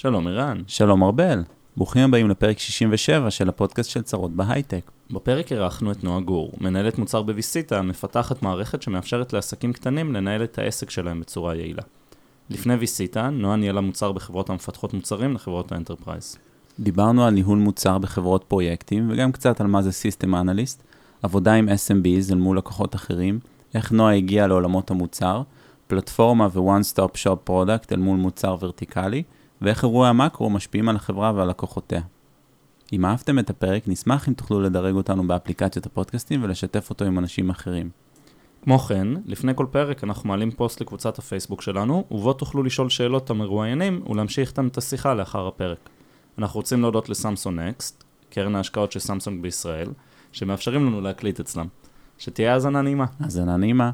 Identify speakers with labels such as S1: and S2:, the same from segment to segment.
S1: שלום ערן.
S2: שלום ארבל, ברוכים הבאים לפרק 67 של הפודקאסט של צרות בהייטק.
S1: בפרק אירחנו את נועה גור, מנהלת מוצר ב vcita, מפתחת מערכת שמאפשרת לעסקים קטנים לנהל את העסק שלהם בצורה יעילה. לפני vcita, נועה ניהלה מוצר בחברות המפתחות מוצרים לחברות ה enterprise.
S2: דיברנו על ניהול מוצר בחברות פרויקטים, וגם קצת על מה זה System Analyst, עבודה עם SMBs אל מול לקוחות אחרים, איך נועה הגיעה לעולמות המוצר, פלטפורמה ו-one stop shop product אל מול מוצר ורטיקלי, ואיך אירועי המקרו משפיעים על החברה ועל לקוחותיה. אם אהבתם את הפרק, נשמח אם תוכלו לדרג אותנו באפליקציות הפודקאסטים ולשתף אותו עם אנשים אחרים.
S1: כמו כן, לפני כל פרק אנחנו מעלים פוסט לקבוצת הפייסבוק שלנו, ובו תוכלו לשאול שאלות את המרואיינים ולהמשיך איתם את השיחה לאחר הפרק. אנחנו רוצים להודות לסמסון נקסט, קרן ההשקעות של סמסונג בישראל, שמאפשרים לנו להקליט אצלם. שתהיה האזנה נעימה.
S2: האזנה נעימה.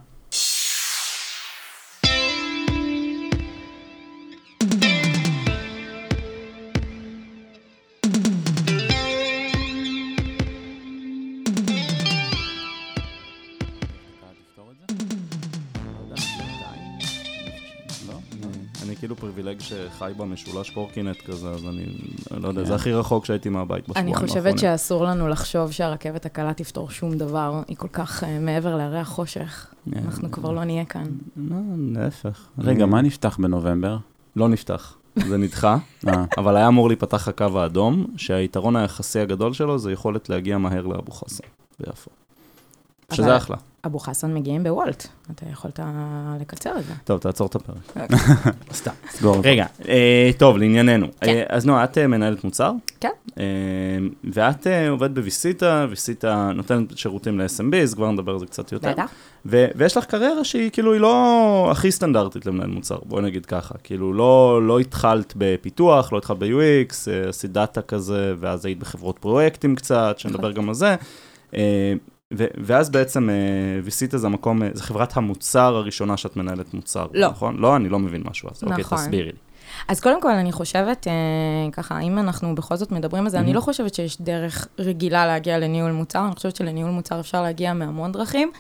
S1: כאילו פריבילג שחי במשולש קורקינט כזה, אז אני לא יודע, זה הכי רחוק שהייתי מהבית בשבועיים
S3: אני
S1: האחרונים.
S3: חושבת שאסור לנו לחשוב שהרכבת הקלה תפתור שום דבר, היא כל כך אה, מעבר להרי החושך.
S1: כן.
S3: אנחנו כבר לא נהיה כאן.
S1: לא, להפך.
S2: רגע,
S1: אני-
S2: מה נפתח בנובמבר?
S1: לא נפתח, זה נדחה,
S2: אה,
S1: אבל היה אמור להיפתח הקו האדום, שהיתרון היחסי הגדול שלו זה יכולת להגיע מהר לאבו חסן, ביפו. שזה אחלה.
S3: אבו חסן מגיעים בוולט, אתה יכולת לקצר את זה.
S1: טוב, תעצור את הפרק. סתם.
S2: סגור.
S1: רגע, אה, טוב, לענייננו.
S3: כן.
S1: אה, אז נועה, את אה, מנהלת מוצר?
S3: כן.
S1: ואת עובדת בוויסיטה, ויסיטה נותנת שירותים ל-SMBs, כבר נדבר על זה קצת יותר.
S3: בטח.
S1: ויש לך קריירה שהיא כאילו, היא לא הכי סטנדרטית למנהל מוצר, בואי נגיד ככה. כאילו, לא, לא התחלת בפיתוח, לא התחלת ב-UX, עשית דאטה כזה, ואז היית בחברות פרויקטים קצת, שנדבר גם על זה. אה, ו- ואז בעצם אה, ויסיטה זה המקום, אה, זה חברת המוצר הראשונה שאת מנהלת מוצר,
S3: לא.
S1: נכון? לא, אני לא מבין משהו אז. אוקיי,
S3: נכון.
S1: תסבירי לי.
S3: אז קודם כל, אני חושבת, אה, ככה, אם אנחנו בכל זאת מדברים על זה, אני
S1: מהמם.
S3: לא חושבת שיש דרך רגילה להגיע לניהול מוצר, אני חושבת שלניהול מוצר אפשר להגיע מהמון דרכים.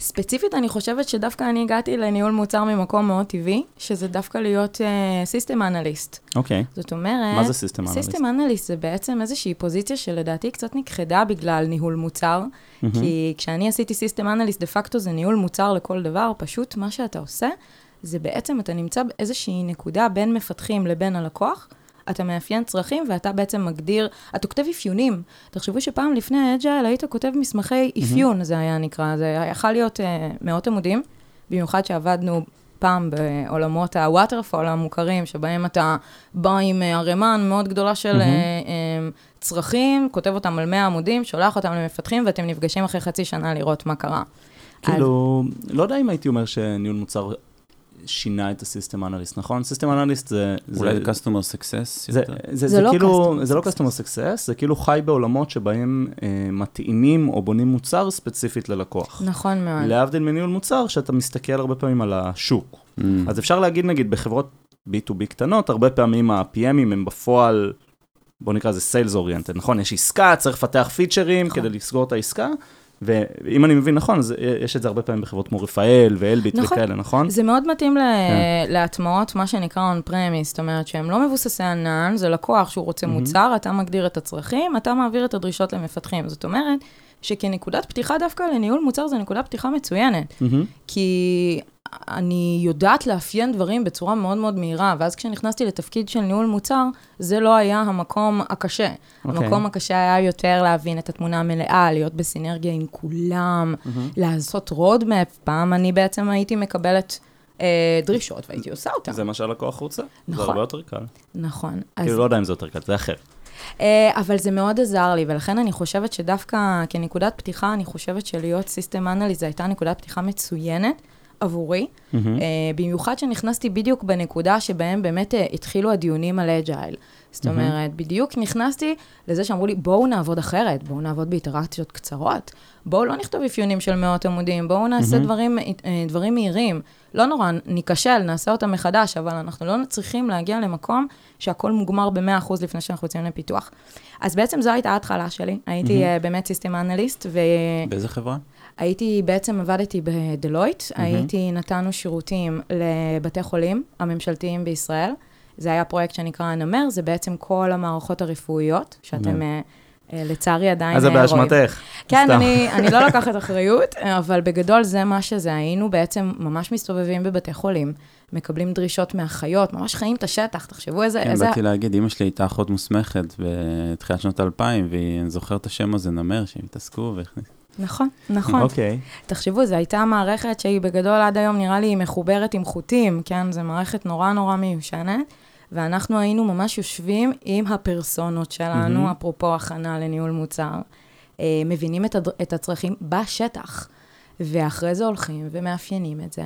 S3: ספציפית, אני חושבת שדווקא אני הגעתי לניהול מוצר ממקום מאוד טבעי, שזה דווקא להיות system analyst.
S1: אוקיי,
S3: זאת אומרת...
S1: מה זה system analyst?
S3: system analyst זה בעצם איזושהי פוזיציה שלדעתי קצת נכחדה בגלל ניהול מוצר, כי כשאני עשיתי system analyst, דה פקטו זה ניהול מוצר לכל דבר, פשוט מה שאתה עושה, זה בעצם אתה נמצא באיזושהי נקודה בין מפתחים לבין הלקוח, אתה מאפיין צרכים ואתה בעצם מגדיר, אתה כותב אפיונים. תחשבו שפעם לפני ה agile היית כותב מסמכי אפיון, זה היה נקרא, זה יכול להיות אה, מאות עמודים, במיוחד שעבדנו פעם בעולמות ה waterfall המוכרים, שבהם אתה בא עם אה, ערימה מאוד גדולה של אה, צרכים, כותב אותם על 100 עמודים, שולח אותם למפתחים, ואתם נפגשים אחרי חצי שנה לראות מה קרה.
S1: כאילו, לא יודע אם הייתי אומר שניהול מוצר שינה את ה system analyst, נכון? system analyst זה...
S2: אולי
S1: זה-
S2: זה customer success
S1: זה,
S2: יותר.
S1: זה, זה,
S3: זה לא
S1: כאילו,
S3: customer
S1: זה לא customer success, זה כאילו חי בעולמות שבהם אה, מתאימים או בונים מוצר ספציפית ללקוח.
S3: נכון מאוד.
S1: להבדיל מניהול מוצר, שאתה מסתכל הרבה פעמים על השוק.
S2: Mm.
S1: אז אפשר להגיד, נגיד, בחברות B2B קטנות, הרבה פעמים ה-PMים הם בפועל, בוא נקרא לזה sales oriented, נכון? יש עסקה, צריך לפתח פיצ'רים
S3: נכון.
S1: כדי לסגור את העסקה, ואם אני מבין נכון, אז יש את זה הרבה פעמים בחברות כמו רפאל ואלביט
S3: נכון.
S1: וכאלה, נכון?
S3: זה מאוד מתאים ל-
S1: כן.
S3: להטמעות, מה שנקרא on premise, זאת אומרת שהם לא מבוססי ענן, זה לקוח שהוא רוצה
S1: מהמם.
S3: מוצר, אתה מגדיר את הצרכים, אתה מעביר את הדרישות למפתחים. זאת אומרת, שכנקודת פתיחה דווקא לניהול מוצר זה נקודת פתיחה מצוינת.
S1: מהמם.
S3: כי אני יודעת לאפיין דברים בצורה מאוד מאוד מהירה, ואז כשנכנסתי לתפקיד של ניהול מוצר, זה לא היה המקום הקשה.
S1: אוקיי.
S3: המקום הקשה היה יותר להבין את התמונה המלאה, להיות בסינרגיה עם כולם,
S1: מהמם.
S3: לעשות roadmap. פעם אני בעצם הייתי מקבלת אה, דרישות והייתי עושה אותן.
S1: זה מה שהלקוח רוצה, זה
S3: נכון.
S1: הרבה יותר קל.
S3: נכון. אז,
S1: כאילו, לא יודע אם זה יותר קל, זה אחר.
S3: אה, אבל זה מאוד עזר לי, ולכן אני חושבת שדווקא כנקודת פתיחה, אני חושבת שלהיות system analyst זו הייתה נקודת פתיחה מצוינת עבורי. אה, במיוחד שנכנסתי בדיוק בנקודה שבהם באמת אה, התחילו הדיונים על agile. זאת. אומרת, בדיוק נכנסתי לזה שאמרו לי, בואו נעבוד אחרת, בואו נעבוד באינטראקציות קצרות, בואו לא נכתוב אפיונים של מאות עמודים, בואו נעשה. דברים, אה, דברים מהירים. לא נורא, ניכשל, נעשה אותם מחדש, אבל אנחנו לא צריכים להגיע למקום שהכל מוגמר ב-100% לפני שאנחנו יוצאים לפיתוח. אז בעצם זו הייתה ההתחלה שלי. הייתי. אה, באמת סיסטם אנליסט, ו...
S2: באיזה חברה?
S3: הייתי, בעצם עבדתי בדלויט. הייתי, נתנו שירותים לבתי חולים הממשלתיים בישראל. זה היה פרויקט שנקרא הנמר, זה בעצם כל המערכות הרפואיות, שאתם אה, אה, לצערי עדיין
S1: אז זה
S3: אה, רואים.
S1: באשמתך.
S3: כן. אני, אני לא לוקחת אחריות, אבל בגדול זה מה שזה. היינו בעצם ממש מסתובבים בבתי חולים, מקבלים דרישות מאחיות, ממש חיים את השטח, תחשבו איזה...
S2: כן,
S3: איזה...
S2: באתי להגיד, אמא שלי הייתה אחות מוסמכת בתחילת שנות 2000, ואני זוכר את השם הזה, נמר, שהם התעסקו והכניסו.
S3: נכון, נכון.
S1: אוקיי.
S3: תחשבו, זו הייתה מערכת שהיא בגדול עד היום נראה לי מחוברת עם חוטים, כן? זו מערכת נורא נורא מיושנת, ואנחנו היינו ממש יושבים עם הפרסונות שלנו,
S1: מהמם.
S3: אפרופו הכנה לניהול מוצר, אה, מבינים את, הד... את הצרכים בשטח. ואחרי זה הולכים ומאפיינים את זה,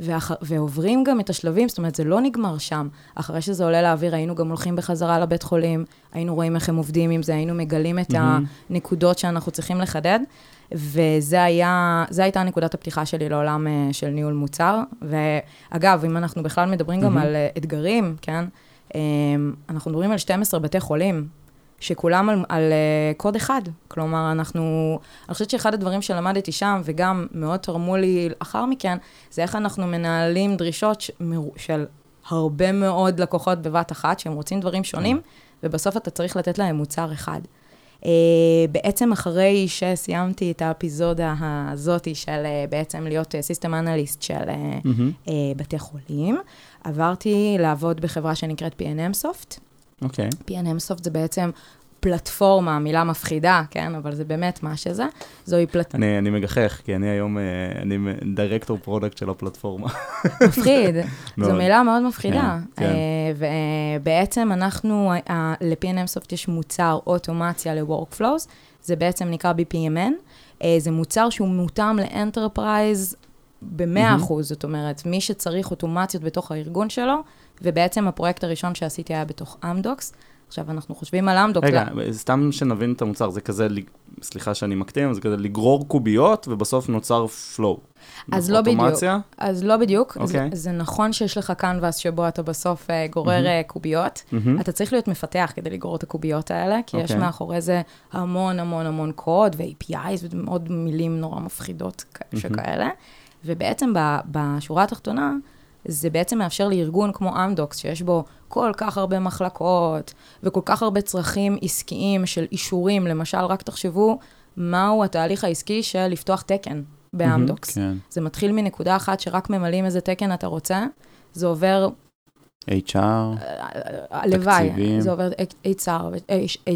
S3: ואח... ועוברים גם את השלבים, זאת אומרת, זה לא נגמר שם. אחרי שזה עולה לאוויר, היינו גם הולכים בחזרה לבית חולים, היינו רואים איך הם עובדים עם זה, היינו מגלים את
S1: מהמם.
S3: הנקודות שאנחנו צריכים לחדד, וזה היה, זו הייתה נקודת הפתיחה שלי לעולם אה, של ניהול מוצר. ואגב, אם אנחנו בכלל מדברים גם
S1: מהמם.
S3: על אה, אתגרים, כן? אה, אנחנו מדברים על 12 בתי חולים, שכולם על, על uh, קוד אחד. כלומר, אנחנו... אני חושבת שאחד הדברים שלמדתי שם, וגם מאוד תרמו לי לאחר מכן, זה איך אנחנו מנהלים דרישות ש, של הרבה מאוד לקוחות בבת אחת, שהם רוצים דברים שונים, ובסוף אתה צריך לתת להם מוצר אחד. Uh, בעצם אחרי שסיימתי את האפיזודה הזאתי של uh, בעצם להיות סיסטם אנליסט של uh, בתי חולים, עברתי לעבוד בחברה שנקראת PNMsoft.
S1: אוקיי.
S3: PNMsoft זה בעצם פלטפורמה, מילה מפחידה, כן? אבל זה באמת מה שזה. זוהי פלטפורמה,
S1: אני אני מגחך, כי אני היום, אה, אני director product של הפלטפורמה.
S3: מפחיד. זו. מילה מאוד מפחידה.
S1: כן, כן.
S3: אה, ובעצם אנחנו, אה, ל-PNMsoft יש מוצר אוטומציה ל-Workflows, זה בעצם נקרא BPMN. זה מוצר שהוא מותאם ל enterprise ב-100
S1: מהמם.
S3: אחוז, זאת אומרת, מי שצריך אוטומציות בתוך הארגון שלו, ובעצם הפרויקט הראשון שעשיתי היה בתוך אמדוקס. עכשיו, אנחנו חושבים על אמדוקס.
S1: רגע, סתם שנבין את המוצר, זה כזה, סליחה שאני מקטין, זה כזה לגרור קוביות, ובסוף נוצר flow.
S3: אז לא בדיוק. אז לא בדיוק. זה,
S1: אוקיי.
S3: זה נכון שיש לך קנבס שבו אתה בסוף אה, גורר אה, קוביות.
S1: מהמם.
S3: אתה צריך להיות מפתח כדי לגרור את הקוביות האלה, כי יש
S1: אוקיי.
S3: מאחורי זה המון המון המון קוד ו-APIs ועוד מילים נורא מפחידות כ- שכאלה. ובעצם בשורה התחתונה, זה בעצם מאפשר לארגון כמו אמדוקס, שיש בו כל כך הרבה מחלקות וכל כך הרבה צרכים עסקיים של אישורים, למשל, רק תחשבו מהו התהליך העסקי של לפתוח תקן באמדוקס.
S2: כן.
S3: זה מתחיל מנקודה אחת שרק ממלאים איזה תקן אתה רוצה, זה עובר,
S2: HR,
S3: הלוואי,
S2: תקציבים.
S3: זה עובר HR,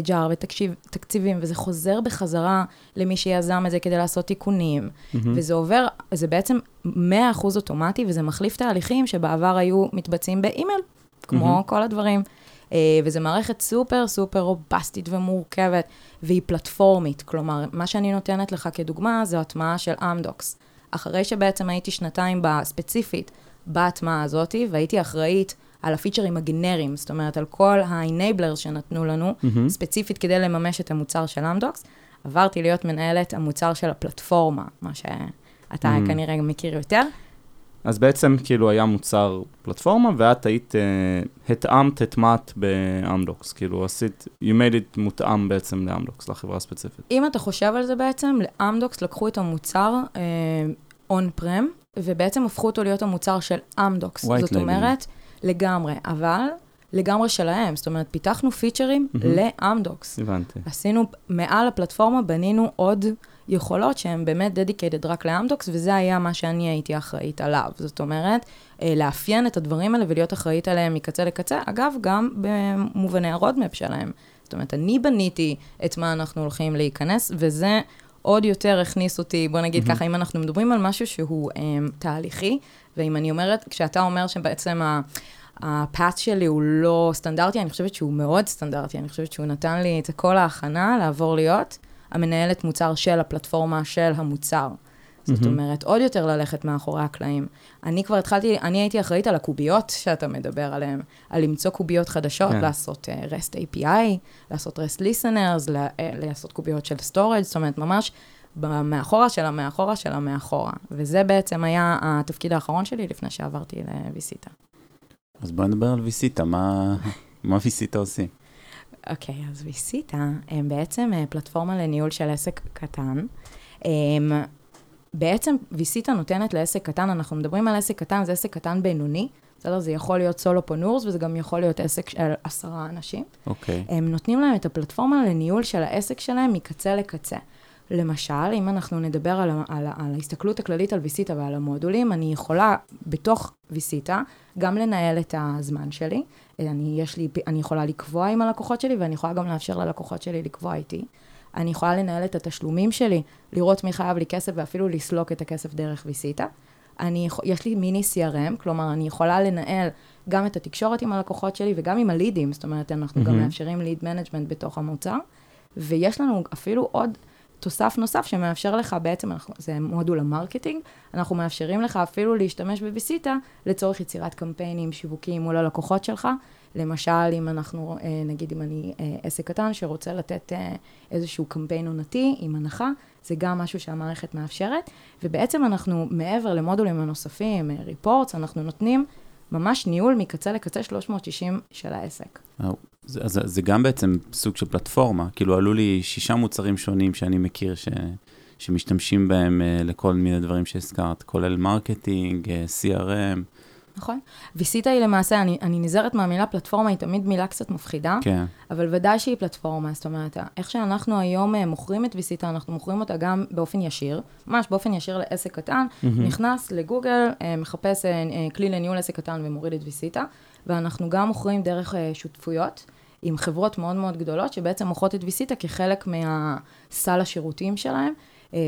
S3: HR ותקציבים, וזה חוזר בחזרה למי שיזם את זה כדי לעשות תיקונים. וזה עובר, זה בעצם 100% אוטומטי, וזה מחליף תהליכים שבעבר היו מתבצעים באימייל, כמו. כל הדברים. אה, וזו מערכת סופר סופר רובסטית ומורכבת, והיא פלטפורמית. כלומר, מה שאני נותנת לך כדוגמה, זו הטמעה של אמדוקס. אחרי שבעצם הייתי שנתיים בה, ספציפית בהטמעה הזאתי, והייתי אחראית על הפיצ'רים הגנריים, זאת אומרת, על כל ה-enablers שנתנו לנו,
S1: מהמם.
S3: ספציפית כדי לממש את המוצר של אמדוקס, עברתי להיות מנהלת המוצר של הפלטפורמה, מה שאתה
S1: Mm.
S3: כנראה מכיר יותר.
S1: אז בעצם כאילו היה מוצר פלטפורמה, ואת היית, uh, התאמת, הטמעת באמדוקס, כאילו עשית, you made it מותאם בעצם לאמדוקס, לחברה הספציפית.
S3: אם אתה חושב על זה בעצם, לאמדוקס לקחו את המוצר on אה, prem, ובעצם הפכו אותו להיות המוצר של אמדוקס. זאת. אומרת, לגמרי, אבל לגמרי שלהם. זאת אומרת, פיתחנו פיצ'רים
S1: מהמם.
S3: לאמדוקס.
S1: הבנתי.
S3: עשינו, מעל הפלטפורמה בנינו עוד יכולות שהן באמת dedicated רק לאמדוקס, וזה היה מה שאני הייתי אחראית עליו. זאת אומרת, אה, לאפיין את הדברים האלה ולהיות אחראית עליהם מקצה לקצה, אגב, גם במובני ה roadmap שלהם. זאת אומרת, אני בניתי את מה אנחנו הולכים להיכנס, וזה עוד יותר הכניס אותי, בוא נגיד
S1: מהמם.
S3: ככה, אם אנחנו מדברים על משהו שהוא um, תהליכי, ואם אני אומרת, כשאתה אומר שבעצם ה... הפאט שלי הוא לא סטנדרטי, אני חושבת שהוא מאוד סטנדרטי, אני חושבת שהוא נתן לי את כל ההכנה לעבור להיות המנהלת מוצר של הפלטפורמה של המוצר. זאת. אומרת, עוד יותר ללכת מאחורי הקלעים. אני כבר התחלתי, אני הייתי אחראית על הקוביות שאתה מדבר עליהן, על למצוא קוביות חדשות,
S1: כן.
S3: לעשות uh, REST API, לעשות REST listeners, ל- uh, לעשות קוביות של storage, זאת אומרת, ממש ב- מאחורה של המאחורה של המאחורה. וזה בעצם היה התפקיד האחרון שלי לפני שעברתי לוויסיטה.
S2: אז בואי נדבר על ויסיטה, מה מה ויסיטה עושים?
S3: אוקיי, אז ויסיטה הם בעצם אה, פלטפורמה לניהול של עסק קטן. הם, בעצם ויסיטה נותנת לעסק קטן, אנחנו מדברים על עסק קטן, זה עסק קטן בינוני, בסדר? זה יכול להיות סולופונורס, וזה גם יכול להיות עסק של עשרה אנשים.
S2: אוקיי.
S3: הם נותנים להם את הפלטפורמה לניהול של העסק שלהם מקצה לקצה. למשל, אם אנחנו נדבר על, על, על ההסתכלות הכללית על ויסיטה ועל המודולים, אני יכולה בתוך ויסיטה גם לנהל את הזמן שלי. אני, יש לי, אני יכולה לקבוע עם הלקוחות שלי, ואני יכולה גם לאפשר ללקוחות שלי לקבוע איתי. אני יכולה לנהל את התשלומים שלי, לראות מי חייב לי כסף ואפילו לסלוק את הכסף דרך ויסיטה. אני, יש לי מיני CRM, כלומר, אני יכולה לנהל גם את התקשורת עם הלקוחות שלי וגם עם הלידים, זאת אומרת, אנחנו גם
S2: מהמם.
S3: מאפשרים lead management בתוך המוצר. ויש לנו אפילו עוד תוסף נוסף שמאפשר לך, בעצם, אנחנו, זה מודול ה marketing, אנחנו מאפשרים לך אפילו להשתמש בוויסיטה לצורך יצירת קמפיינים שיווקיים מול הלקוחות שלך. למשל, אם אנחנו, אה, נגיד אם אני אה, עסק קטן שרוצה לתת אה, איזשהו קמפיין עונתי עם הנחה, זה גם משהו שהמערכת מאפשרת, ובעצם אנחנו, מעבר למודולים הנוספים, reports, אנחנו נותנים ממש ניהול מקצה לקצה 360 של העסק.
S2: זה, אז זה גם בעצם סוג של פלטפורמה, כאילו עלו לי שישה מוצרים שונים שאני מכיר ש, שמשתמשים בהם לכל מיני דברים שהזכרת, כולל marketing, CRM,
S3: נכון? ויסיטה היא למעשה, אני, אני נזהרת מהמילה פלטפורמה, היא תמיד מילה קצת מפחידה,
S2: כן,
S3: אבל ודאי שהיא פלטפורמה, זאת אומרת, איך שאנחנו היום אה, מוכרים את ויסיטה, אנחנו מוכרים אותה גם באופן ישיר, ממש באופן ישיר לעסק קטן, נכנס לגוגל, אה, מחפש אה, כלי לניהול עסק קטן ומוריד את ויסיטה, ואנחנו גם מוכרים דרך שותפויות. עם חברות מאוד מאוד גדולות, שבעצם מוכרות את ויסיטה כחלק מהסל השירותים שלהם,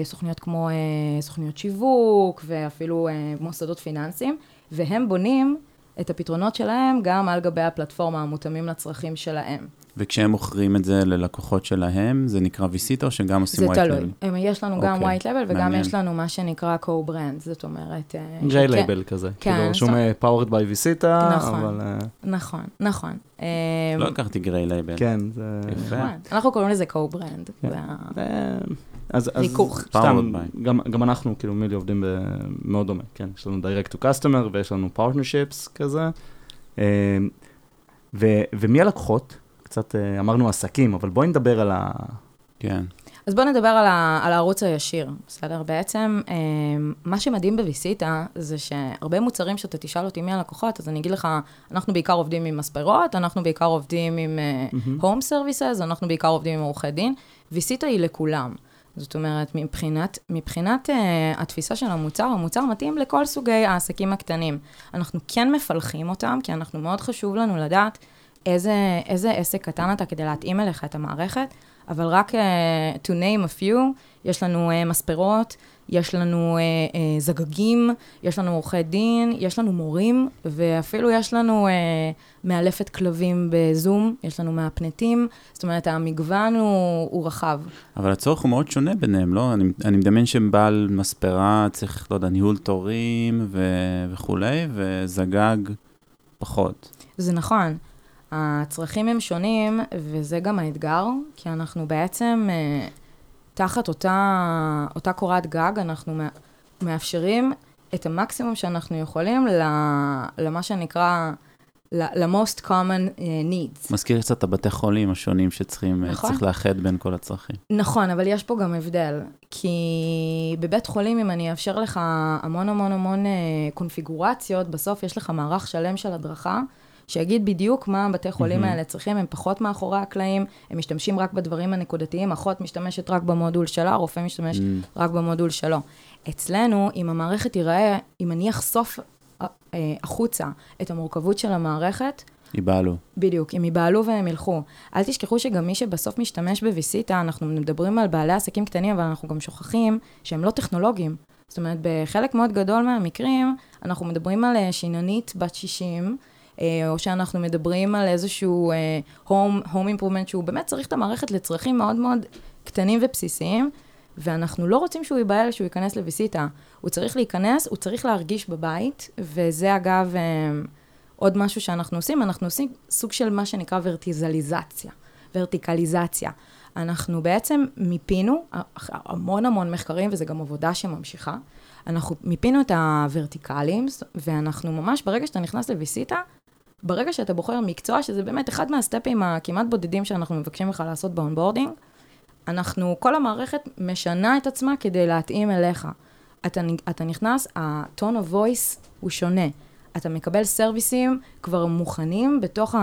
S3: סוכנויות כמו סוכנויות שיווק, ואפילו מוסדות פיננסיים, והם בונים את הפתרונות שלהם גם על גבי הפלטפורמה המותאמים לצרכים שלהם.
S2: וכשהם מוכרים את זה ללקוחות שלהם, זה נקרא ויסיטה או שגם עושים
S3: זה
S2: white
S3: תלוי.
S2: label?
S3: הם- יש לנו גם
S2: אוקיי,
S3: white label וגם
S2: מעניין.
S3: יש לנו מה שנקרא co-brand, זאת אומרת... אה,
S1: gray
S3: שכן-
S1: לייבל כזה.
S3: כן,
S1: כאילו רשום
S3: זאת-
S1: אה, powered by ויסיטה,
S3: נכון.
S1: אבל אה,
S3: נכון, נכון.
S2: לא לקחתי gray label.
S1: כן, זה...
S2: יפה.
S3: נכון. אנחנו קוראים לזה co-brand.
S1: כן.
S3: זה
S1: אז, אז. סתם. גם, גם אנחנו, כאילו, מליו עובדים במאוד דומה, כן, יש לנו direct to customer ויש לנו partnerships כזה. ו, ומי הלקוחות? קצת אה, אמרנו עסקים, אבל בואי נדבר על ה...
S2: כן.
S3: אז בואו נדבר על, ה, על הערוץ הישיר, בסדר? בעצם, אה, מה שמדהים בוויסיטה, זה שהרבה מוצרים שאתה תשאל אותי מי הלקוחות, אז אני אגיד לך, אנחנו בעיקר עובדים עם מספרות, אנחנו בעיקר עובדים עם
S1: מהמם.
S3: הום סרוויסס, אנחנו בעיקר עובדים עם עורכי דין. ויסיטה היא לכולם. זאת אומרת, מבחינת, מבחינת uh, התפיסה של המוצר, המוצר מתאים לכל סוגי העסקים הקטנים. אנחנו כן מפלחים אותם, כי אנחנו מאוד חשוב לנו לדעת איזה, איזה עסק קטן אתה כדי להתאים אליך את המערכת, אבל רק uh, to name a few, יש לנו uh, מספרות, יש לנו uh, uh, זגגים, יש לנו עורכי דין, יש לנו מורים, ואפילו יש לנו uh, מאלפת כלבים בזום, יש לנו מהפנטים, זאת אומרת, המגוון הוא, הוא רחב.
S2: אבל הצורך הוא מאוד שונה ביניהם, לא? אני, אני מדמיין שבעל מספרה צריך, לא יודע, ניהול תורים ו, וכולי, וזגג פחות.
S3: זה נכון. הצרכים הם שונים, וזה גם האתגר, כי אנחנו בעצם, אה, תחת אותה, אותה קורת גג, אנחנו מא- מאפשרים את המקסימום שאנחנו יכולים למה שנקרא, ל-most common אה, needs.
S2: מזכיר קצת את הבתי חולים השונים שצריכים,
S3: נכון.
S2: נכון. צריך לאחד בין כל הצרכים.
S3: נכון, אבל יש פה גם הבדל, כי בבית חולים, אם אני אאפשר לך המון המון המון אה, קונפיגורציות, בסוף יש לך מערך שלם של הדרכה, שיגיד בדיוק מה הבתי חולים
S2: מהמם.
S3: האלה צריכים, הם פחות מאחורי הקלעים, הם משתמשים רק בדברים הנקודתיים, אחות משתמשת רק במודול שלה, רופא משתמש
S2: Mm,
S3: רק במודול שלו. אצלנו, אם המערכת תיראה, אם אני אחשוף אה, אה, החוצה את המורכבות של המערכת,
S2: ייבהלו.
S3: בדיוק, הם ייבהלו והם ילכו. אל תשכחו שגם מי שבסוף משתמש בוויסיטה, אנחנו מדברים על בעלי עסקים קטנים, אבל אנחנו גם שוכחים שהם לא טכנולוגיים. זאת אומרת, בחלק מאוד גדול מהמקרים, אנחנו מדברים על אה, שיננית בת 60, אה, או שאנחנו מדברים על איזשהו אה, home, home improvement, שהוא באמת צריך את המערכת לצרכים מאוד מאוד קטנים ובסיסיים, ואנחנו לא רוצים שהוא ייבהל שהוא ייכנס לוויסיטה. הוא צריך להיכנס, הוא צריך להרגיש בבית, וזה אגב... אה, עוד משהו שאנחנו עושים, אנחנו עושים סוג של מה שנקרא ורטיזליזציה, ורטיקליזציה. אנחנו בעצם מיפינו המון המון מחקרים, וזו גם עבודה שממשיכה. אנחנו מיפינו את הוורטיקלים, ואנחנו ממש, ברגע שאתה נכנס לוויסיטה, ברגע שאתה בוחר מקצוע, שזה באמת אחד מהסטפים הכמעט בודדים שאנחנו מבקשים לך לעשות ב onboarding, אנחנו, כל המערכת משנה את עצמה כדי להתאים אליך. אתה, אתה נכנס, ה-tone of voice הוא שונה. אתה מקבל סרוויסים כבר מוכנים בתוך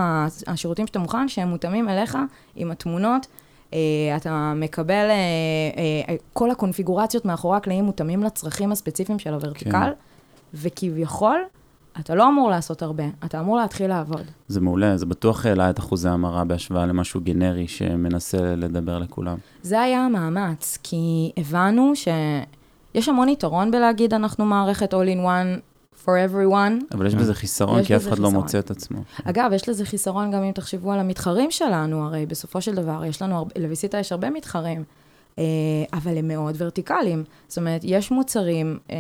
S3: השירותים שאתה מוכן, שהם מותאמים אליך עם התמונות. Uh, אתה מקבל, uh, uh, כל הקונפיגורציות מאחורי הקלעים מותאמים לצרכים הספציפיים של הוורטיקל, כן. וכביכול, אתה לא אמור לעשות הרבה, אתה אמור להתחיל לעבוד.
S2: זה מעולה, זה בטוח העלה את אחוזי המרה בהשוואה למשהו גנרי שמנסה לדבר לכולם.
S3: זה היה המאמץ, כי הבנו שיש המון יתרון בלהגיד אנחנו מערכת all in one for everyone.
S2: אבל יש בזה חיסרון, כי אף אחד לא מוצא את עצמו.
S3: אגב, יש לזה חיסרון גם אם תחשבו על המתחרים שלנו, הרי בסופו של דבר, יש לנו, לויסיטה יש הרבה מתחרים. אה, אבל הם מאוד ורטיקליים. זאת אומרת, יש מוצרים אה,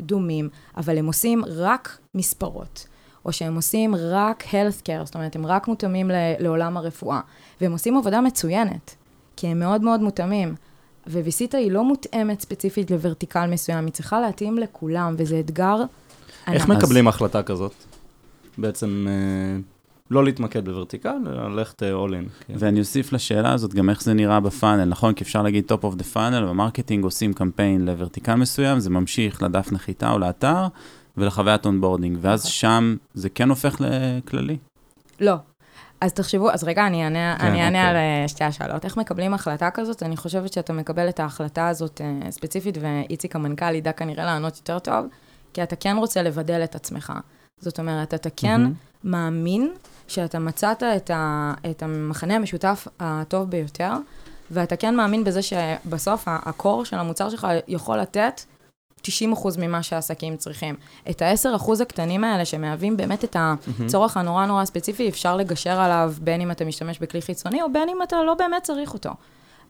S3: דומים, אבל הם עושים רק מספרות. או שהם עושים רק healthcare, זאת אומרת, הם רק מותאמים לעולם הרפואה. והם עושים עבודה מצוינת, כי הם מאוד מאוד מותאמים. וויסיטה היא לא מותאמת ספציפית לוורטיקל מסוים, היא צריכה להתאים לכולם, וזה אתגר
S1: ענק. איך מקבלים החלטה כזאת? בעצם אה, לא להתמקד בוורטיקל, אלא ללכת אה, all in.
S2: כן. ואני אוסיף לשאלה הזאת גם איך זה נראה ב funnel, נכון? כי אפשר להגיד top of the funnel, ב marketing עושים קמפיין לוורטיקל מסוים, זה ממשיך לדף נחיתה או לאתר, ולחוויית onboarding, ואז נכון. שם זה כן הופך לכללי.
S3: לא. אז תחשבו, אז רגע, אני אענה, כן, אני אענה אוקיי. על אה, שתי השאלות. איך מקבלים החלטה כזאת? אני חושבת שאתה מקבל את ההחלטה הזאת uh, ספציפית, ואיציק המנכ"ל ידע כנראה לענות יותר טוב, כי אתה כן רוצה לבדל את עצמך. זאת אומרת, אתה כן mm-hmm. מאמין שאתה מצאת את, ה, את המחנה המשותף הטוב ביותר, ואתה כן מאמין בזה שבסוף הקור של המוצר שלך יכול לתת 90% ממה שהעסקים צריכים. את ה-10% הקטנים האלה שמהווים באמת את הצורך הנורא נורא ספציפי, אפשר לגשר עליו בין אם אתה משתמש בכלי חיצוני או בין אם אתה לא באמת צריך אותו.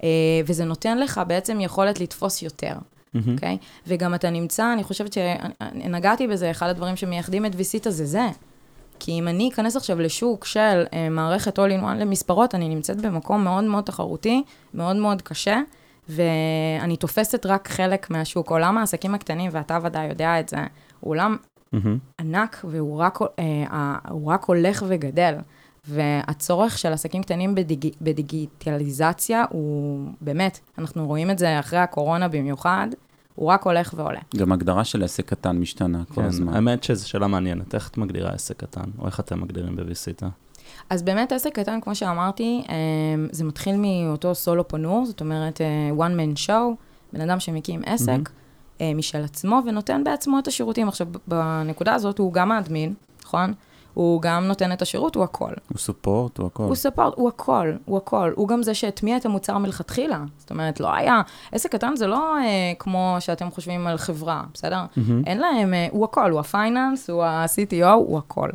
S3: אה, וזה נותן לך בעצם יכולת לתפוס יותר. אוקיי? Mm-hmm. Okay? וגם אתה נמצא, אני חושבת שנגעתי בזה, אחד הדברים שמייחדים את ויסיטה זה זה. כי אם אני אכנס עכשיו לשוק של uh, מערכת all-in-one למספרות, אני נמצאת במקום מאוד מאוד תחרותי, מאוד מאוד קשה, ואני תופסת רק חלק מהשוק. עולם העסקים הקטנים, ואתה ודאי יודע את זה, הוא עולם mm-hmm. ענק, והוא רק, uh, רק הולך וגדל. והצורך של עסקים קטנים בדיג... בדיגיטליזציה הוא באמת, אנחנו רואים את זה אחרי הקורונה במיוחד, הוא רק הולך ועולה.
S2: גם הגדרה של עסק קטן משתנה כל כן, הזמן.
S1: האמת שזו שאלה מעניינת, איך את מגדירה עסק קטן, או איך אתם מגדירים בוויסיטה?
S3: אז באמת עסק קטן, כמו שאמרתי, אמ, זה מתחיל מאותו סולו פונור, זאת אומרת, אה, one man show, בן אדם שמקים עסק mm-hmm. משל עצמו ונותן בעצמו את השירותים. עכשיו, בנקודה הזאת הוא גם האדמין, נכון? הוא גם נותן את השירות, הוא הכל.
S2: הוא סופורט, הוא הכל.
S3: הוא סופורט, הוא הכל, הוא הכל. הוא גם זה שהטמיע את המוצר מלכתחילה. זאת אומרת, לא היה, עסק קטן זה לא אה, כמו שאתם חושבים על חברה, בסדר? Mm-hmm. אין להם, אה, הוא הכל, הוא הפייננס, הוא ה-CTO, הוא הכל.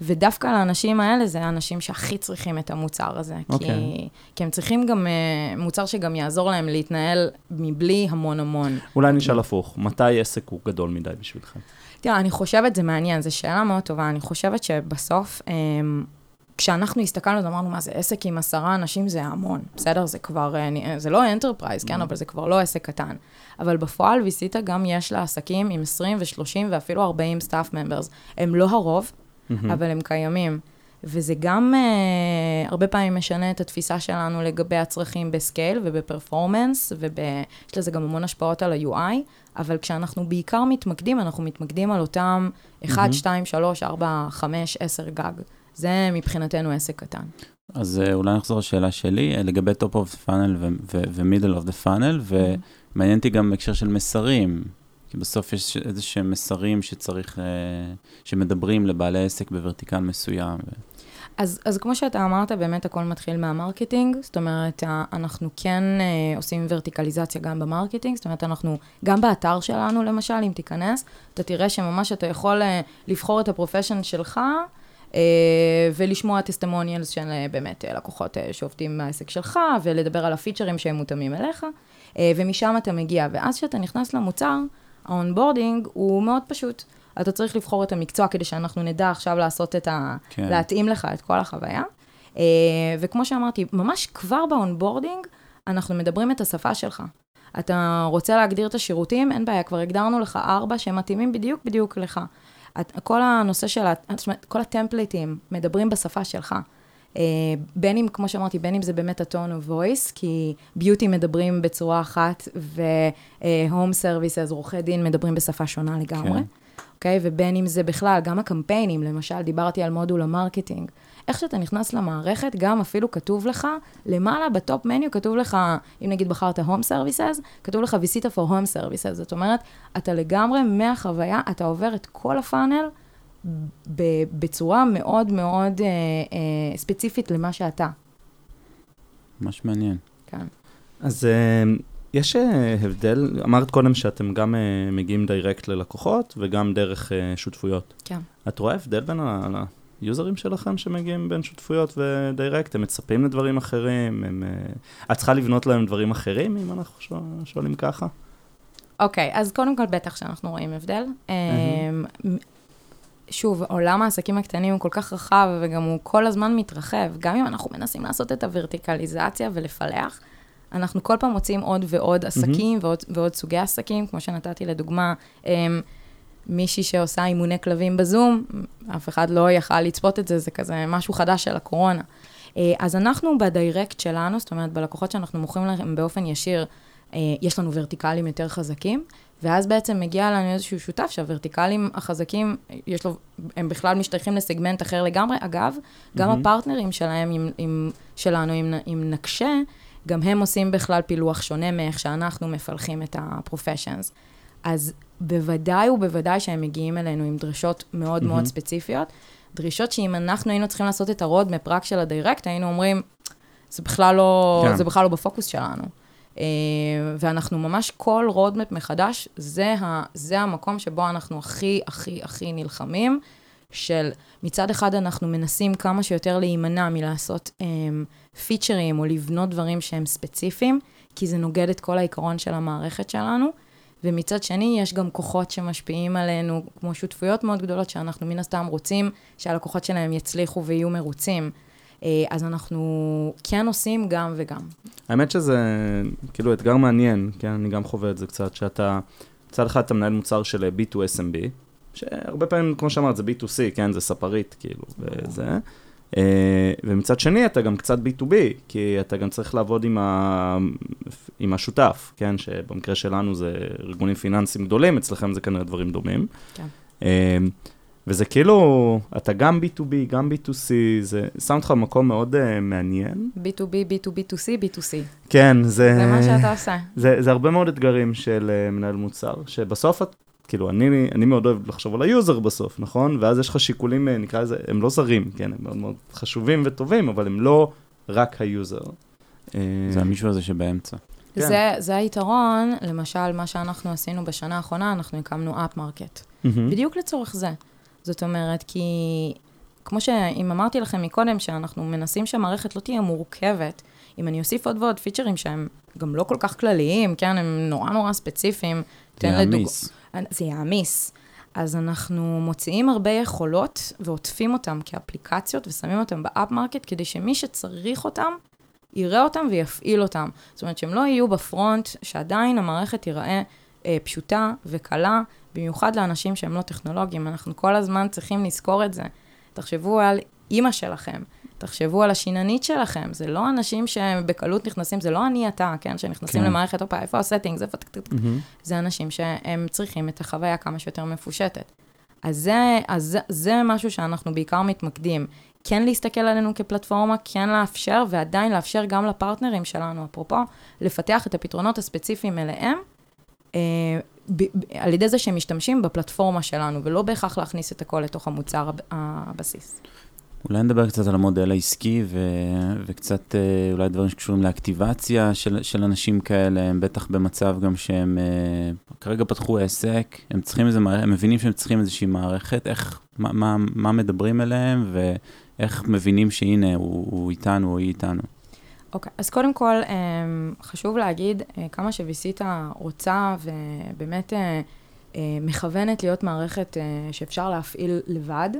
S3: ודווקא לאנשים האלה, זה האנשים שהכי צריכים את המוצר הזה. Okay. כי, אוקיי. כי הם צריכים גם אה, מוצר שגם יעזור להם להתנהל מבלי המון המון.
S1: אולי נשאל הפוך, מתי עסק הוא גדול מדי בשבילכם?
S3: תראה, אני חושבת, זה מעניין, זו שאלה מאוד טובה. אני חושבת שבסוף, um, כשאנחנו הסתכלנו, אמרנו, מה זה עסק עם עשרה אנשים זה המון, בסדר? זה כבר, uh, זה לא enterprise, כן? Mm. אבל זה כבר לא עסק קטן. אבל בפועל, ויסיטה גם יש לה עסקים עם 20 ו-30 ואפילו 40 staff members. הם לא הרוב, mm-hmm. אבל הם קיימים. וזה גם uh, הרבה פעמים משנה את התפיסה שלנו לגבי הצרכים בסקייל ובפרפורמנס, ויש לזה גם המון השפעות על ה-UI, אבל כשאנחנו בעיקר מתמקדים, אנחנו מתמקדים על אותם 1, 2, 3, 4, 5, 10 גג. זה מבחינתנו עסק קטן.
S2: אז uh, אולי נחזור לשאלה שלי, uh, לגבי top of the funnel ו-middle of the funnel, ומעניין אותי גם בהקשר של מסרים. כי בסוף יש איזה שהם מסרים שצריך, אה, שמדברים לבעלי עסק בוורטיקל מסוים.
S3: אז, אז כמו שאתה אמרת, באמת הכל מתחיל מה marketing, זאת אומרת, אנחנו כן אה, עושים ורטיקליזציה גם ב marketing, זאת אומרת, אנחנו, גם באתר שלנו למשל, אם תיכנס, אתה תראה שממש אתה יכול אה, לבחור את ה profession שלך, אה, ולשמוע testimonials של אה, באמת אה, לקוחות אה, שעובדים מהעסק שלך, ולדבר על הפיצ'רים שהם מותאמים אליך, אה, ומשם אתה מגיע. ואז כשאתה נכנס למוצר, ה onboarding הוא מאוד פשוט. אתה צריך לבחור את המקצוע כדי שאנחנו נדע עכשיו לעשות את ה... כן. להתאים לך את כל החוויה. אה, וכמו שאמרתי, ממש כבר ב onboarding, אנחנו מדברים את השפה שלך. אתה רוצה להגדיר את השירותים, אין בעיה, כבר הגדרנו לך ארבע שמתאימים בדיוק בדיוק לך. את, כל הנושא של, זאת אומרת, כל הטמפליטים מדברים בשפה שלך. אה, בין אם, כמו שאמרתי, בין אם זה באמת ה-tone of voice, כי beauty מדברים בצורה אחת, ו-home services, עורכי דין מדברים בשפה שונה לגמרי. כן. אוקיי? ובין אם זה בכלל, גם הקמפיינים, למשל, דיברתי על מודול ה marketing. איך שאתה נכנס למערכת, גם אפילו כתוב לך, למעלה ב top menu כתוב לך, אם נגיד בחרת Home Services, כתוב לך vcita for Home Services. זאת אומרת, אתה לגמרי מהחוויה, אתה עובר את כל ה funnel בצורה מאוד מאוד אה, אה, ספציפית למה שאתה.
S2: ממש מעניין.
S3: כן.
S1: אז אה, יש אה, הבדל, אמרת קודם שאתם גם אה, מגיעים direct ללקוחות וגם דרך אה, שותפויות.
S3: כן.
S1: את רואה הבדל בין היוזרים שלכם שמגיעים בין שותפויות ו direct? הם מצפים לדברים אחרים? הם, את צריכה לבנות להם דברים אחרים, אם אנחנו שואל, שואלים ככה?
S3: אוקיי, okay, אז קודם כל בטח שאנחנו רואים הבדל. Mm-hmm. שוב, עולם העסקים הקטנים הוא כל כך רחב, וגם הוא כל הזמן מתרחב. גם אם אנחנו מנסים לעשות את הוורטיקליזציה ולפלח, אנחנו כל פעם מוצאים עוד ועוד עסקים mm-hmm. ועוד, ועוד סוגי עסקים, כמו שנתתי לדוגמה, um, מישהי שעושה אימוני כלבים בזום, אף אחד לא יכל לצפות את זה, זה כזה משהו חדש של הקורונה. Uh, אז אנחנו בדיירקט שלנו, זאת אומרת, בלקוחות שאנחנו מוכרים להם באופן ישיר, uh, יש לנו ורטיקלים יותר חזקים, ואז בעצם מגיע לנו איזשהו שותף שהוורטיקלים החזקים, יש לו, הם בכלל משתייכים לסגמנט אחר לגמרי. אגב, mm-hmm. גם הפרטנרים שלהם, עם, עם, שלנו, עם, עם נקשה, גם הם עושים בכלל פילוח שונה מאיך שאנחנו מפלחים את ה-professions. אז בוודאי ובוודאי שהם מגיעים אלינו עם דרישות מאוד mm-hmm. מאוד ספציפיות. דרישות שאם אנחנו היינו צריכים לעשות את ה roadmap רק של ה direct, היינו אומרים, זה בכלל לא, כן. זה בכלל לא בפוקוס שלנו. Uh, ואנחנו ממש, כל רודמפ מחדש, זה, ה, זה המקום שבו אנחנו הכי, הכי, הכי נלחמים, של מצד אחד אנחנו מנסים כמה שיותר להימנע מלעשות um, פיצ'רים או לבנות דברים שהם ספציפיים, כי זה נוגד את כל העיקרון של המערכת שלנו. ומצד שני, יש גם כוחות שמשפיעים עלינו, כמו שותפויות מאוד גדולות, שאנחנו מן הסתם רוצים שהלקוחות שלהם יצליחו ויהיו מרוצים. אה, אז אנחנו כן עושים גם וגם.
S1: האמת שזה כאילו אתגר מעניין, כן, אני גם חווה את זה קצת, שאתה, מצד אחד אתה מנהל מוצר של B2SMB, שהרבה פעמים, כמו שאמרת, זה B2C, כן, זה ספרית, כאילו, וזה. Uh, ומצד שני, אתה גם קצת B2B, כי אתה גם צריך לעבוד עם, ה... עם השותף, כן? שבמקרה שלנו זה ארגונים פיננסיים גדולים, אצלכם זה כנראה דברים דומים. כן. Uh, וזה כאילו, אתה גם B2B, גם B2C, זה שם אותך במקום מאוד uh, מעניין.
S3: B2B, B2B2C, B2C.
S1: כן, זה...
S3: זה מה שאתה עושה.
S1: זה, זה הרבה מאוד אתגרים של uh, מנהל מוצר, שבסוף את כאילו, אני, אני מאוד אוהב לחשוב על היוזר בסוף, נכון? ואז יש לך שיקולים, אה, נקרא לזה, הם לא זרים, כן? הם מאוד מאוד חשובים וטובים, אבל הם לא רק היוזר.
S2: זה המישהו הזה שבאמצע.
S3: כן. זה, זה היתרון, למשל, מה שאנחנו עשינו בשנה האחרונה, אנחנו הקמנו app market. Mm-hmm. בדיוק לצורך זה. זאת אומרת, כי כמו שאם אמרתי לכם מקודם, שאנחנו מנסים שהמערכת לא תהיה מורכבת, אם אני אוסיף עוד ועוד פיצ'רים שהם גם לא כל כך כלליים, כן, הם נורא נורא ספציפיים.
S2: זה יעמיס.
S3: זה יעמיס. אז אנחנו מוציאים הרבה יכולות ועוטפים אותם כאפליקציות ושמים אותם ב app market, כדי שמי שצריך אותם, יראה אותם ויפעיל אותם. זאת אומרת שהם לא יהיו ב front, שעדיין המערכת תיראה אה, פשוטה וקלה, במיוחד לאנשים שהם לא טכנולוגיים. אנחנו כל הזמן צריכים לזכור את זה. תחשבו על אימא שלכם, תחשבו על השיננית שלכם, זה לא אנשים שבקלות נכנסים, זה לא אני אתה, כן, שנכנסים כן. למערכת, הופה, איפה הסטינג, איפה... Mm-hmm. זה אנשים שהם צריכים את החוויה כמה שיותר מפושטת. אז זה, אז זה משהו שאנחנו בעיקר מתמקדים. כן להסתכל עלינו כפלטפורמה, כן לאפשר, ועדיין לאפשר גם לפרטנרים שלנו, אפרופו, לפתח את הפתרונות הספציפיים אליהם, על ידי זה שהם משתמשים בפלטפורמה שלנו, ולא בהכרח להכניס את הכל לתוך המוצר הבסיס.
S2: אולי נדבר קצת על המודל העסקי ו... וקצת אה, אולי דברים שקשורים לאקטיבציה של, של אנשים כאלה, הם בטח במצב גם שהם uh, כרגע פתחו עסק, הם צריכים איזה מערכת, הם מבינים שהם צריכים איזושהי מערכת, איך, מה, מה, מה מדברים אליהם ואיך מבינים שהנה הוא, הוא איתנו או היא איתנו.
S3: אוקיי, okay, אז קודם כל um, חשוב להגיד uh, כמה שוויסיטה רוצה ובאמת uh, מכוונת להיות מערכת שאפשר להפעיל לבד.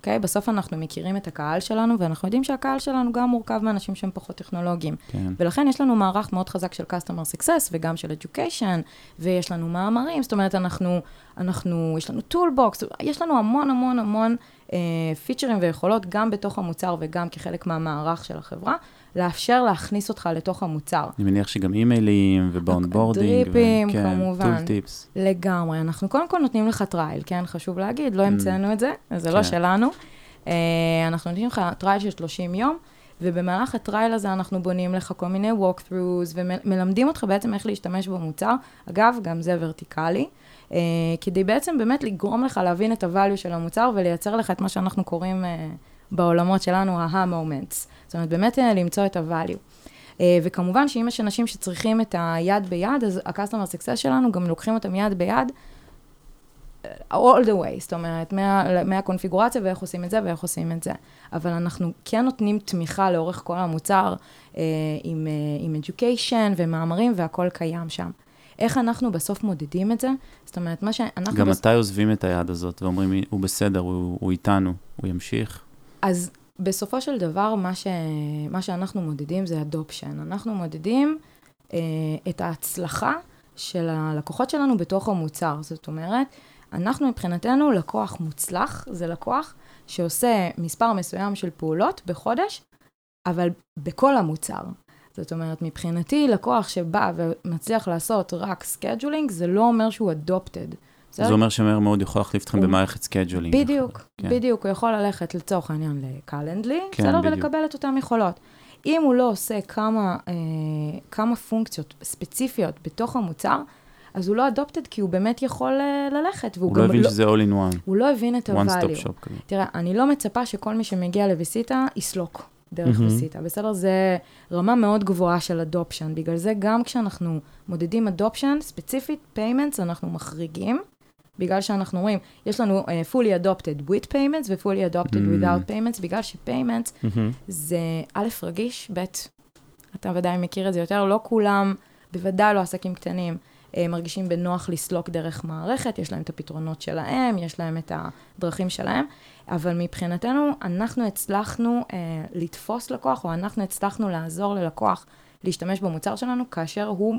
S3: אוקיי? Okay? בסוף אנחנו מכירים את הקהל שלנו, ואנחנו יודעים שהקהל שלנו גם מורכב מאנשים שהם פחות טכנולוגיים. כן. ולכן יש לנו מערך מאוד חזק של Customer Success וגם של Education, ויש לנו מאמרים, זאת אומרת, אנחנו, אנחנו, יש לנו Toolbox, יש לנו המון המון המון אה, פיצ'רים ויכולות, גם בתוך המוצר וגם כחלק מהמערך של החברה, לאפשר להכניס אותך לתוך המוצר.
S2: אני מניח שגם אימיילים וב onboarding.
S3: דריפים,
S2: וכן,
S3: כמובן.
S2: tool tips.
S3: לגמרי. אנחנו קודם כל נותנים לך trial, כן? חשוב להגיד, לא המצאנו את זה, זה לא
S2: כן.
S3: שלנו. אה, אנחנו נותנים לך trial של 30 יום, ובמהלך ה trial הזה אנחנו בונים לך כל מיני walkthroughs, ומלמדים אותך בעצם איך להשתמש במוצר. אגב, גם זה ורטיקלי. אה, כדי בעצם באמת לגרום לך להבין את ה-value של המוצר ולייצר לך את מה שאנחנו קוראים אה, בעולמות שלנו ה-moments. זאת אומרת, באמת אה, למצוא את ה-value. אה, וכמובן שאם יש אנשים שצריכים את היד ביד, אז ה-customer success שלנו גם לוקחים אותם יד ביד, אה, all the way, זאת אומרת, מה, מהקונפיגורציה ואיך עושים את זה ואיך עושים את זה. אבל אנחנו כן נותנים תמיכה לאורך כל המוצר אה, עם, אה, עם education ומאמרים והכל קיים שם. איך אנחנו בסוף מודדים את זה? זאת אומרת, מה שאנחנו...
S2: גם. מתי עוזבים את היד הזאת ואומרים, הוא בסדר, הוא, הוא איתנו, הוא ימשיך?
S3: אז בסופו של דבר, מה, ש... מה שאנחנו מודדים זה adoption. אנחנו מודדים אה, את ההצלחה של הלקוחות שלנו בתוך המוצר. זאת אומרת, אנחנו מבחינתנו, לקוח מוצלח, זה לקוח שעושה מספר מסוים של פעולות בחודש, אבל בכל המוצר. זאת אומרת, מבחינתי, לקוח שבא ומצליח לעשות רק scheduling, זה לא אומר שהוא adopted.
S2: זה אומר שמהר מאוד יכול להחליף אתכם
S3: הוא-
S2: במערכת scheduling.
S3: בדיוק,
S2: כן.
S3: בדיוק, הוא יכול ללכת לצורך העניין ל Calendly,
S2: כן,
S3: בסדר,
S2: בדיוק.
S3: ולקבל את אותן יכולות. אם הוא לא עושה כמה, אה, כמה פונקציות ספציפיות בתוך המוצר, אז הוא לא adopted, כי הוא באמת יכול אה, ללכת, והוא
S2: הוא
S3: גם
S2: לא הבין שזה all in one,
S3: הוא לא הבין את
S2: one stop
S3: ה-value.
S2: shop כזה.
S3: תראה, אני לא מצפה שכל מי שמגיע ל vCita יסלוק דרך
S1: מהמם.
S3: vCita, בסדר? זה רמה מאוד גבוהה של adoption. בגלל זה גם כשאנחנו מודדים adoption, ספציפית payments, אנחנו מחריגים, בגלל שאנחנו רואים, יש לנו uh, fully adopted with payments ו-fully adopted
S2: Mm.
S3: without payments, בגלל ש payments
S1: מהמם.
S3: זה א', רגיש, ב', אתה ודאי מכיר את זה יותר, לא כולם, בוודאי לא עסקים קטנים, אה, מרגישים בנוח לסלוק דרך מערכת, יש להם את הפתרונות שלהם, יש להם את הדרכים שלהם, אבל מבחינתנו, אנחנו הצלחנו אה, לתפוס לקוח, או אנחנו הצלחנו לעזור ללקוח להשתמש במוצר שלנו, כאשר הוא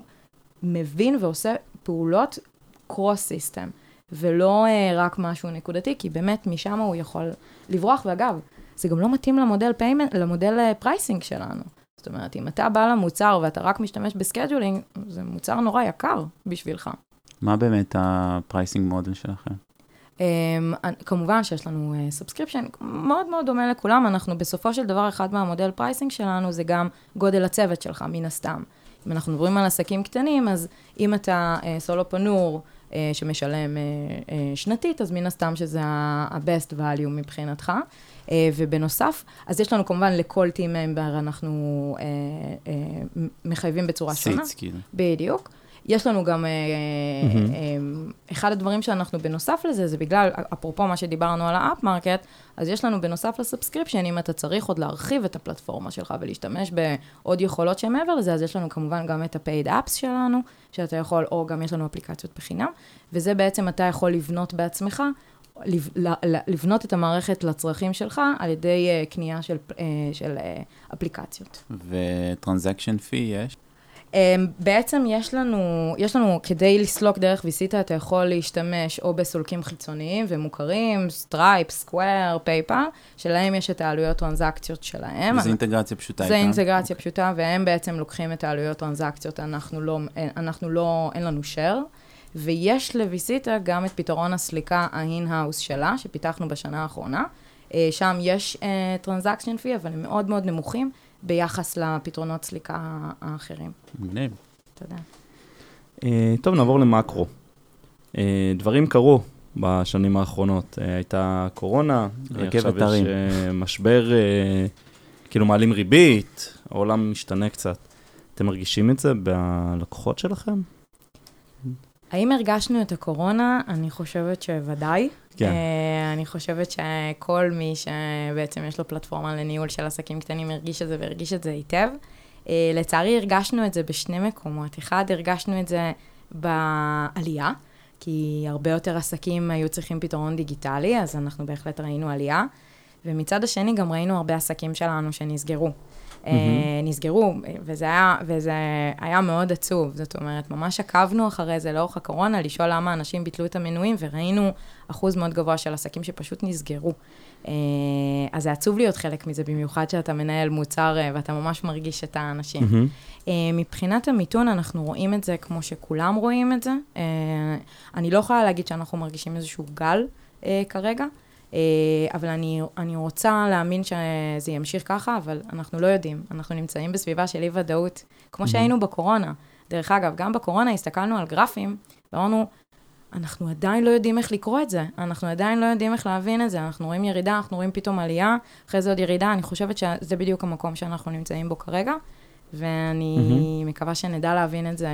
S3: מבין ועושה פעולות cross-system, ולא אה, רק משהו נקודתי, כי באמת משם הוא יכול לברוח, ואגב, זה גם לא מתאים למודל payment, למודל pricing שלנו. זאת אומרת, אם אתה בא למוצר ואתה רק משתמש ב scheduling, זה מוצר נורא יקר בשבילך.
S2: מה באמת ה pricing model שלכם?
S3: Um, כמובן שיש לנו subscription uh, מאוד מאוד דומה לכולם, אנחנו בסופו של דבר, אחד מהמודל pricing שלנו זה גם גודל הצוות שלך, מן הסתם. אם אנחנו מדברים על עסקים קטנים, אז אם אתה uh, solopreneur uh, שמשלם uh, uh, שנתית, אז מן הסתם שזה ה-best value מבחינתך. ובנוסף, אז יש לנו כמובן לכל team member, אנחנו מחייבים בצורה שונה.
S2: seats, כאילו.
S3: בדיוק. יש לנו גם, אה. אה, אחד הדברים שאנחנו בנוסף לזה, זה בגלל, אפרופו מה שדיברנו על ה app market, אז יש לנו בנוסף ל subscription, אם אתה צריך עוד להרחיב את הפלטפורמה שלך ולהשתמש בעוד יכולות שהן מעבר לזה, אז יש לנו כמובן גם את ה-paid apps שלנו, שאתה יכול, או גם יש לנו אפליקציות בחינם, וזה בעצם אתה יכול לבנות בעצמך, לבנות את המערכת לצרכים שלך על ידי אה, קנייה של, של אפליקציות.
S2: ו transaction fee יש?
S3: Um, בעצם יש לנו, יש לנו, כדי לסלוק דרך vCita, אתה יכול להשתמש או בסולקים חיצוניים ומוכרים, Stripe, Square, PayPal, שלהם יש את העלויות טרנזקציות שלהם.
S2: וזה אינטגרציה פשוטה
S3: זה
S2: איתם?
S3: אינטגרציה פשוטה, והם בעצם לוקחים את העלויות טרנזקציות, אנחנו לא, אנחנו לא, אין לנו share. ויש ל vCita גם את פתרון הסליקה ה-in-house שלה, שפיתחנו בשנה האחרונה. אה, שם יש transaction fee, אבל הם מאוד מאוד נמוכים ביחס לפתרונות סליקה האחרים.
S2: מגניב.
S3: תודה.
S1: אה, טוב, נעבור למקרו. אה, דברים קרו בשנים האחרונות. אה, הייתה קורונה, עכשיו יש משבר, אה, כאילו מעלים ריבית, העולם משתנה קצת. אתם מרגישים את זה בלקוחות שלכם?
S3: האם הרגשנו את הקורונה? אני חושבת שוודאי.
S1: כן.
S3: Uh, אני חושבת שכל מי שבעצם יש לו פלטפורמה לניהול של עסקים קטנים הרגיש את זה והרגיש את זה היטב. Uh, לצערי הרגשנו את זה בשני מקומות. אחד, הרגשנו את זה בעלייה, כי הרבה יותר עסקים היו צריכים פתרון דיגיטלי, אז אנחנו בהחלט ראינו עלייה. ומצד השני גם ראינו הרבה עסקים שלנו שנסגרו. אה, נסגרו, וזה היה, וזה היה מאוד עצוב. זאת אומרת, ממש עקבנו אחרי זה לאורך הקורונה, לשאול למה אנשים ביטלו את המנויים, וראינו אחוז מאוד גבוה של עסקים שפשוט נסגרו. אה, אז זה עצוב להיות חלק מזה, במיוחד שאתה מנהל מוצר אה, ואתה ממש מרגיש את האנשים.
S1: מהמם.
S3: מבחינת המיתון, אנחנו רואים את זה כמו שכולם רואים את זה. אני לא יכולה להגיד שאנחנו מרגישים איזשהו גל כרגע. אה, אבל אני, אני רוצה להאמין שזה ימשיך ככה, אבל אנחנו לא יודעים. אנחנו נמצאים בסביבה של אי-ודאות, כמו שהיינו בקורונה. דרך אגב, גם בקורונה הסתכלנו על גרפים, ואמרנו, אנחנו עדיין לא יודעים איך לקרוא את זה, אנחנו עדיין לא יודעים איך להבין את זה, אנחנו רואים ירידה, אנחנו רואים פתאום עלייה, אחרי זה עוד ירידה, אני חושבת שזה בדיוק המקום שאנחנו נמצאים בו כרגע, ואני mm-hmm. מקווה שנדע להבין את זה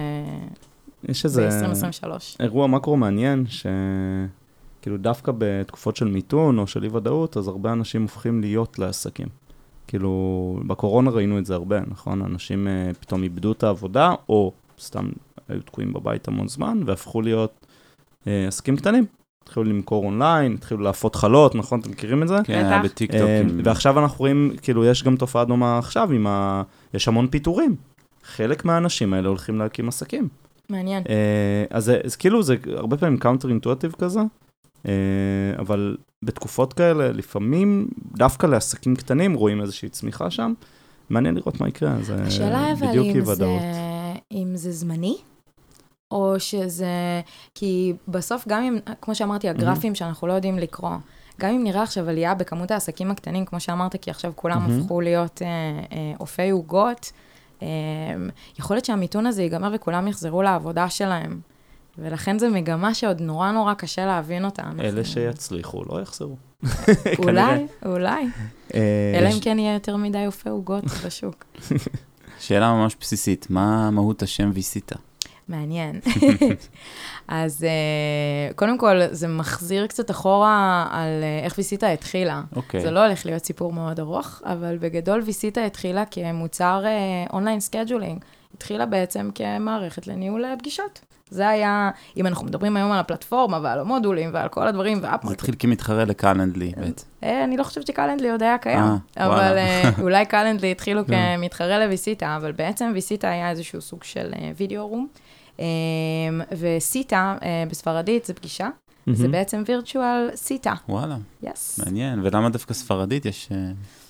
S1: יש איזה
S3: ב-2023.
S1: אירוע מקרו מעניין, ש... כאילו דווקא בתקופות של מיתון או של אי-ודאות, אז הרבה אנשים הופכים להיות לעסקים. כאילו, בקורונה ראינו את זה הרבה, נכון? אנשים uh, פתאום איבדו את העבודה, או סתם היו תקועים בבית המון זמן, והפכו להיות uh, עסקים קטנים. התחילו למכור אונליין, התחילו לאפות חלות, נכון? אתם מכירים את זה?
S2: כן,
S3: בטח.
S2: בטיקטוק.
S1: אה,
S2: עם-
S1: ועכשיו אנחנו רואים, כאילו, יש גם תופעה דומה עכשיו, עם ה... יש המון פיטורים. חלק מהאנשים האלה הולכים להקים עסקים.
S3: מעניין.
S1: אה, אז אז כאילו זה הרבה פעמים counter intuitive כזה, אה, אבל בתקופות כאלה, לפעמים דווקא לעסקים קטנים רואים איזושהי צמיחה שם. מעניין לראות מה יקרה, זה
S3: השאלה אבל
S1: בדיוק אי
S3: אם זה,
S1: ודאות.
S3: אם זה זמני, או שזה... כי בסוף גם אם, כמו שאמרתי, הגרפים שאנחנו לא יודעים לקרוא, גם אם נראה עכשיו עלייה בכמות העסקים הקטנים, כמו שאמרת, כי עכשיו כולם
S1: מהמם.
S3: הפכו להיות אה, אה, אופי עוגות, אה, יכול להיות שהמיתון הזה ייגמר וכולם יחזרו לעבודה שלהם. ולכן זו מגמה שעוד נורא נורא קשה להבין אותה.
S1: אלה
S3: אנחנו-
S1: שיצליחו לא יחזרו.
S3: אולי, אולי.
S1: אה,
S3: אלא אם כן יהיה יותר מדי אופי עוגות בשוק.
S2: שאלה ממש בסיסית, מה מהות השם vcita?
S3: מעניין. אז uh, קודם כל, זה מחזיר קצת אחורה על uh, איך vcita התחילה.
S2: אוקיי.
S3: זה לא הולך להיות סיפור מאוד ארוך, אבל בגדול vcita התחילה כמוצר online scheduling. התחילה בעצם כמערכת לניהול פגישות. זה היה, אם אנחנו מדברים היום על הפלטפורמה ועל המודולים ועל כל הדברים,
S2: זה
S3: ואפ
S2: התחיל כמתחרה לקלנדלי בעצם.
S3: אה, אני לא חושבת שקלנדלי עוד היה קיים,
S2: אה,
S3: אבל. אה, אולי קלנדלי התחילו
S2: כן.
S3: כמתחרה לויסיטה, אבל בעצם ויסיטה היה איזשהו סוג של אה, וידאו רום, אה, וסיטה אה, בספרדית זה פגישה, זה. בעצם וירטואל סיטה,
S2: וואלה. מעניין. ולמה דווקא ספרדית? יש אה,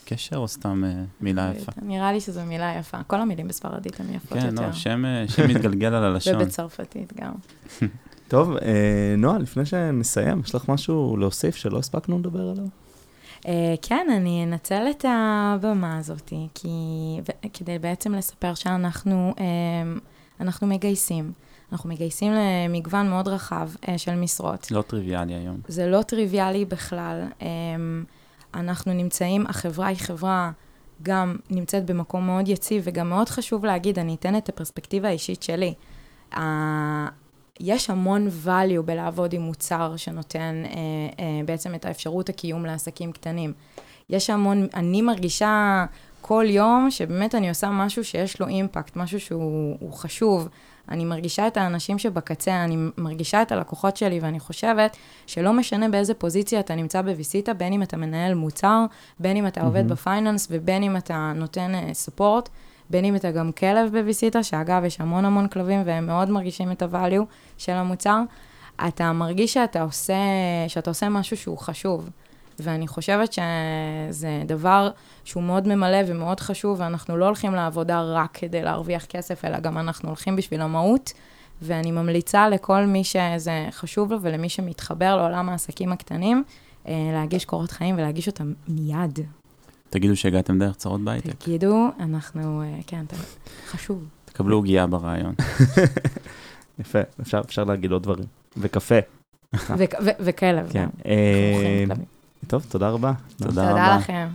S2: קשר או סתם אה, מילה יפה?
S3: נראה לי שזו מילה יפה, כל המילים בספרדית הן יפות
S2: כן,
S3: יותר.
S2: לא, שם אה, שם מתגלגל על הלשון.
S3: ובצרפתית גם.
S1: טוב, אה, נועה, לפני שנסיים, יש לך משהו להוסיף שלא הספקנו לדבר עליו?
S3: Uh, כן, אני אנצל את הבמה הזאת, כי, ו- כדי בעצם לספר שאנחנו אנחנו מגייסים. אנחנו מגייסים למגוון מאוד רחב uh, של משרות.
S2: לא טריוויאלי היום.
S3: זה לא טריוויאלי בכלל. אנחנו נמצאים, החברה היא חברה גם נמצאת במקום מאוד יציב, וגם מאוד חשוב להגיד, אני אתן את הפרספקטיבה האישית שלי. Uh, יש המון value בלעבוד עם מוצר שנותן uh, uh, בעצם את האפשרות הקיום לעסקים קטנים. יש המון, אני מרגישה כל יום שבאמת אני עושה משהו שיש לו אימפקט, משהו שהוא הוא חשוב. אני מרגישה את האנשים שבקצה, אני מרגישה את הלקוחות שלי, ואני חושבת שלא משנה באיזה פוזיציה אתה נמצא בוויסיטה, בין אם אתה מנהל מוצר, בין אם אתה עובד
S1: מהמם.
S3: בפייננס ובין אם אתה נותן סופורט, בין אם אתה גם כלב בוויסיטה, שאגב, יש המון המון כלבים והם מאוד מרגישים את הvalue של המוצר, אתה מרגיש שאתה עושה, שאתה עושה משהו שהוא חשוב. ואני חושבת שזה דבר שהוא מאוד ממלא ומאוד חשוב, ואנחנו לא הולכים לעבודה רק כדי להרוויח כסף, אלא גם אנחנו הולכים בשביל המהות, ואני ממליצה לכל מי שזה חשוב לו ולמי שמתחבר לעולם העסקים הקטנים, אה, להגיש קורות חיים ולהגיש אותם מיד.
S2: תגידו שהגעתם דרך צרות בהייטק.
S3: תגידו, אנחנו, אה, כן, חשוב.
S2: תקבלו עוגיה ברעיון.
S1: יפה, אפשר, אפשר להגיד עוד דברים. וקפה.
S3: ו- ו- וכלב
S1: כן. טוב, תודה רבה.
S2: תודה
S3: תודה
S2: רבה.
S3: לכם.